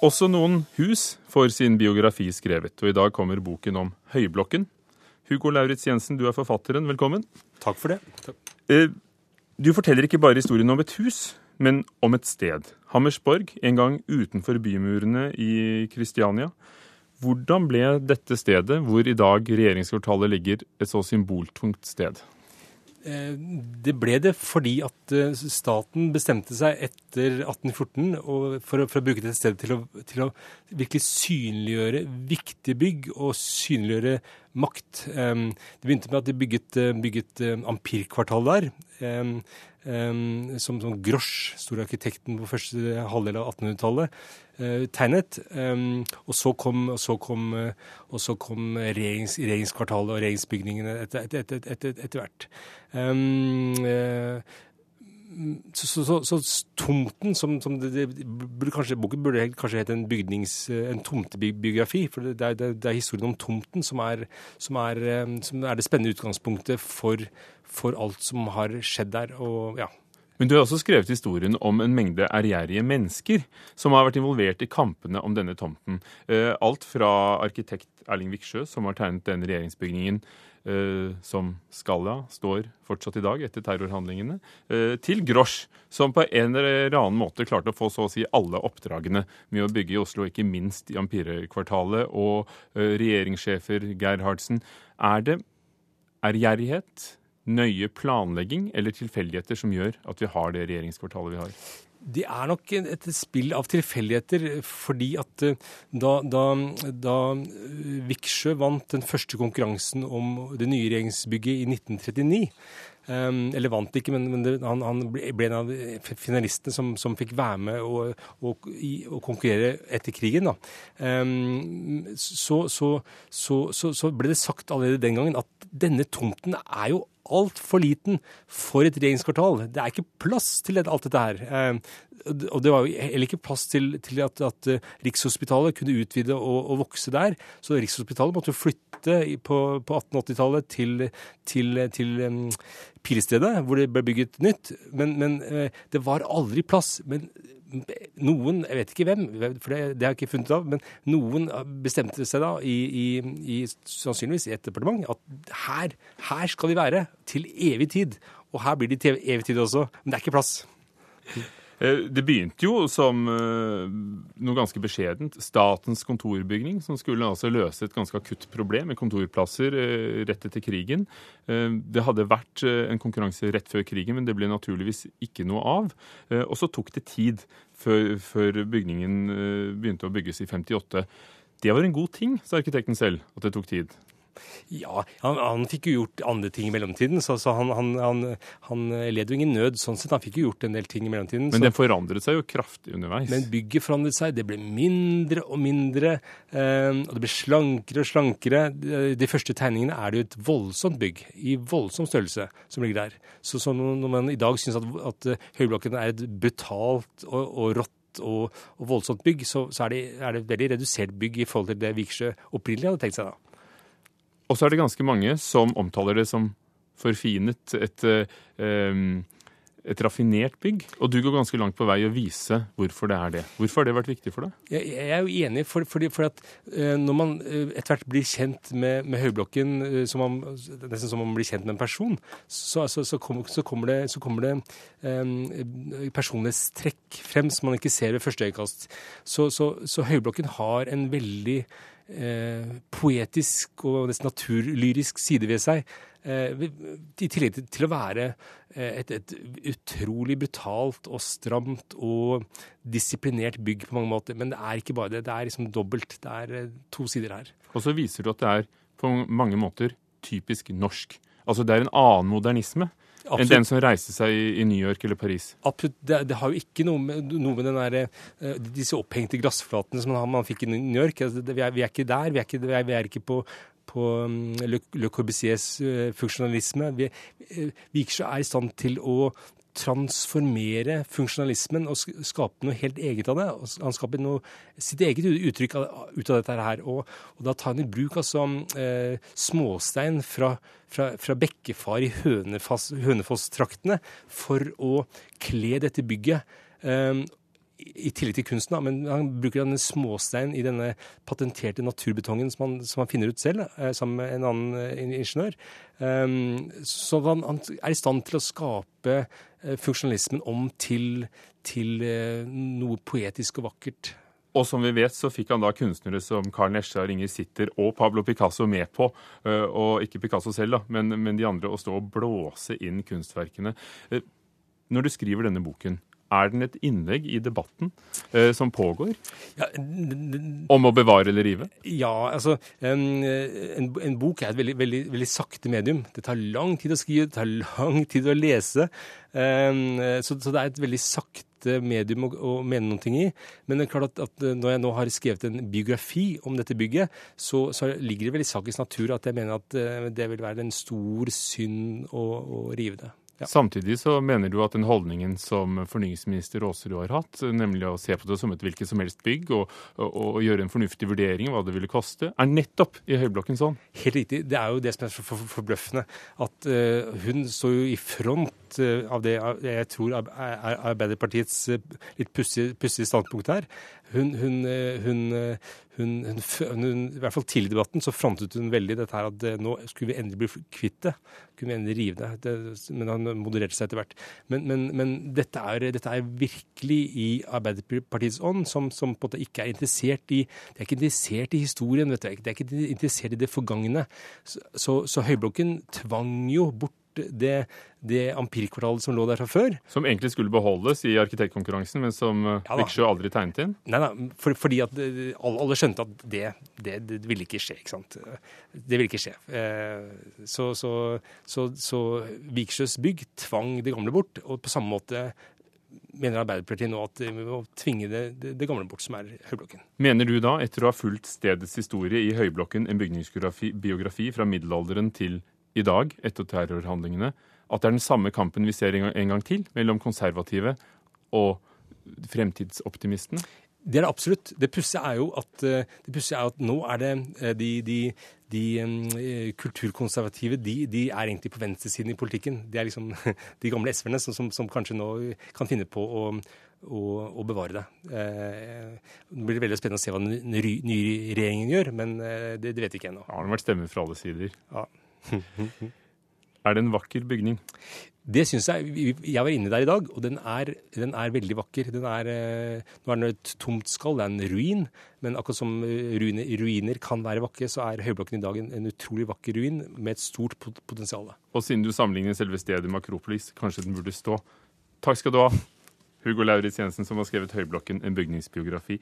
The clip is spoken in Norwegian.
Også noen hus får sin biografi skrevet, og i dag kommer boken om Høyblokken. Hugo Lauritz Jensen, du er forfatteren. Velkommen. Takk for det. Takk. Eh, du forteller ikke bare historien om et hus, men om et sted. Hammersborg, en gang utenfor bymurene i Kristiania. Hvordan ble dette stedet, hvor i dag regjeringskvartalet ligger, et så symboltungt sted? Eh, det ble det fordi at eh, staten bestemte seg etter 1814 for, å, bruke dette stedet til å, til å, virkelig synliggjøre viktige bygg og synliggjøre makt. Eh, det begynte med at de bygget, bygget Ampirkvartal der. Um, som, som Grosch, storarkitekten på første halvdel av 1800-tallet, uh, tegnet. Og så kom, og så kom, og så kom regjerings, regjeringskvartalet og regjeringsbygningene etter, etter, etter, etter hvert. Så, så, så, tomten som, som det, det burde kanskje, Boken burde kanskje hete en, en tomtebiografi. For det er, det, er, historien om tomten som er, som er, som er det spennende utgangspunktet for, for alt som har skjedd der. og ja. Men du har også skrevet historien om en mengde ærgjerrige mennesker som har vært involvert i kampene om denne tomten. Eh, alt fra arkitekt Erling Viksjø, som har tegnet den regjeringsbygningen eh, som Skalla står fortsatt i dag etter terrorhandlingene, eh, til Grosch, som på en eller annen måte klarte å få så å si alle oppdragene med å bygge i Oslo, ikke minst i Ampire-kvartalet, og regjeringssjefer Gerhardsen. Er det ærgjerrighet? Nøye planlegging eller tilfeldigheter som gjør at vi har det regjeringskvartalet vi har? Det er nok et spill av tilfeldigheter, fordi at eh, da, da, da Viksjø vant den første konkurransen om det nye regjeringsbygget i 1939 Um, eller vant ikke, men, han, han, ble en av finalistene som, som fikk være med og, og, og, konkurrere etter krigen. Um, så, så, så, så, ble det sagt allerede den gangen at denne tomten er jo altfor liten for et regjeringskvartal. Det er ikke plass til alt dette her. Ehm, og det var jo heller ikke plass til, til at, at, eh, Rikshospitalet kunne utvide og, og, vokse der. Så Rikshospitalet måtte jo flytte på, på 1880-tallet til, til, til um, hvor det ble bygget nytt. Men, men uh, det var aldri plass. Men noen, jeg vet ikke hvem, for det, det har jeg ikke funnet av, men noen bestemte seg da, i, i, i, sannsynligvis i et departement, at her, her skal de være til evig tid. Og her blir de til evig tid også. Men det er ikke plass. Eh, det begynte jo som eh, noe ganske beskjedent. Statens kontorbygning, som skulle altså løse et ganske akutt problem med kontorplasser eh, rett etter krigen. Det hadde vært en konkurranse rett før krigen, men det ble naturligvis ikke noe av. Og så tok det tid før, bygningen begynte å bygges i 58. Det var en god ting, sa arkitekten selv, at det tok tid. Ja, han, han, fikk jo gjort andre ting i mellomtiden, så, så han, han, han, led jo ingen nød sånn sett. Han fikk jo gjort en del ting i mellomtiden. Men det forandret seg jo kraftig underveis? Men bygget forandret seg. Det ble mindre og mindre, eh, og det ble slankere og slankere. De første tegningene er det jo et voldsomt bygg, i voldsom størrelse, som ligger der. Så, så når man i dag syns at, at Høyblokken er et brutalt og, og rått og, og, voldsomt bygg, så, så er, det, er, det, et veldig redusert bygg i forhold til det Viksjø opprinnelig hadde tenkt seg da. Og så er det ganske mange som omtaler det som forfinet, et, um, et raffinert bygg. Og du går ganske langt på vei å vise hvorfor det er det. Hvorfor har det vært viktig for deg? Jeg, er jo enig, for, for, for at uh, når man uh, etter hvert blir kjent med, med Høyblokken, som man, nesten som om man blir kjent med en person, så, så, så, kom, så kommer det, kommer det um, personlighetstrekk frem som man ikke ser ved første øyekast. Så, så Høyblokken har en veldig eh, poetisk og nesten naturlyrisk side ved seg. Eh, I tillegg til, til å være eh, et, et, utrolig brutalt og stramt og disiplinert bygg på mange måter. Men det er ikke bare det. Det er liksom dobbelt. Det er to sider her. Og så viser du at det er på mange måter typisk norsk. Altså det er en annen modernisme Absolutt. enn den som reiste seg i, New York eller Paris. Absolutt. Det, det har jo ikke noe med, noe med der, uh, disse opphengte glassflatene som man, man fikk i New York. Altså, vi, er, vi, er, ikke der. Vi er ikke, vi er, vi er ikke på, på um, Le, Le Corbusiers uh, funksjonalisme. Vi, uh, Viksjø er i stand til å transformere funksjonalismen og skape noe helt eget av det. Han skaper noe, sitt eget uttrykk ut av dette her. Og, og da tar han i bruk altså eh, småstein fra, fra, fra bekkefar i Hønefoss-traktene for å kle dette bygget. Eh, i tillegg til kunsten, da, men han bruker denne småstein i denne patenterte naturbetongen som han, som han finner ut selv, eh, sammen med en annen eh, ingeniør. Um, så han, han, er i stand til å skape eh, funksjonalismen om til, til noe poetisk og vakkert. Og som vi vet, så fikk han da kunstnere som Carl Nesja, Inger Sitter og Pablo Picasso med på, og ikke Picasso selv, da, men, men de andre, å stå og blåse inn kunstverkene. Når du skriver denne boken, er den et innlegg i debatten eh, som pågår Ja, om å bevare eller rive? Ja, altså en, en, en bok er et veldig, veldig, veldig sakte medium. Det tar lang tid å skrive, det tar lang tid å lese. Um, så, så det er et veldig sakte medium å, å mene ting i. Men det er klart at, at når jeg nå har skrevet en biografi om dette bygget, så, så ligger det vel i sakens natur at jeg mener at eh, det vil være en stor synd å, å rive det. Ja. Samtidig så mener du at den holdningen som fornyingsminister Aasrud har hatt, nemlig å se på det som et hvilket som helst bygg og, og, og gjøre en fornuftig vurdering av hva det ville koste, er nettopp i Høyblokken sånn? Helt riktig. Det er jo det som er forbløffende. At eh, hun står jo i front eh, av det jeg tror er, er Arbeiderpartiets eh, litt pussige standpunkt her. Hun, hun, eh, hun, hun, I hvert fall tidlig i debatten så frontet hun veldig dette her at nå skulle vi endelig bli kvitt det. Kunne vi endelig rive det men han modererte seg etter hvert. Men, men, men dette, er, dette er virkelig i Arbeiderpartiets ånd, som, som på en måte ikke er interessert i De er ikke interessert i historien, vet du. De er ikke interessert i det forgangne. Så, så, så Høyblokken tvang jo bort det, det ampirkvartalet som lå der fra før. Som egentlig skulle beholdes i arkitektkonkurransen, men som eh, Ja. Viksjø aldri tegnet inn. Nei, nei, for, fordi at eh, alle, skjønte at det, det, det ville ikke skje, ikke sant. Det ville ikke skje. Eh, Så, så, så, så Viksjøs bygg tvang det gamle bort, og på samme måte mener Arbeiderpartiet nå at vi må tvinge det, det, det gamle bort, som er Høyblokken. Mener du da, etter å ha fulgt stedets historie i Høyblokken, en bygningsbiografi biografi fra middelalderen til i dag, etter terrorhandlingene, at det er den samme kampen vi ser en gang, til mellom konservative og fremtidsoptimistene? Det er det absolutt. Det pussige er jo at, eh, det pussige er at nå er det eh, de, de, de eh, kulturkonservative de, de er egentlig på venstresiden i politikken. De er liksom de gamle SV-erne som, som, som kanskje nå kan finne på å, å, å bevare det. Det blir veldig spennende å se hva den nye regjeringen gjør, men det, det vet vi ikke ennå. Det har vært stemmer fra alle sider. Ja. Er det en vakker bygning? Det syns jeg. Jeg var inne der i dag, og den er, den er veldig vakker. Den er, eh, nå er den et tomt skall, det er en ruin. Men akkurat som eh, ruiner, ruiner kan være vakre, så er Høyblokken i dag en, en utrolig vakker ruin med et stort pot- potensial. Og siden du sammenligner selve stedet med Akropolis, kanskje den burde stå. Takk skal du ha, Hugo Lauritz Jensen, som har skrevet Høyblokken, en bygningsbiografi.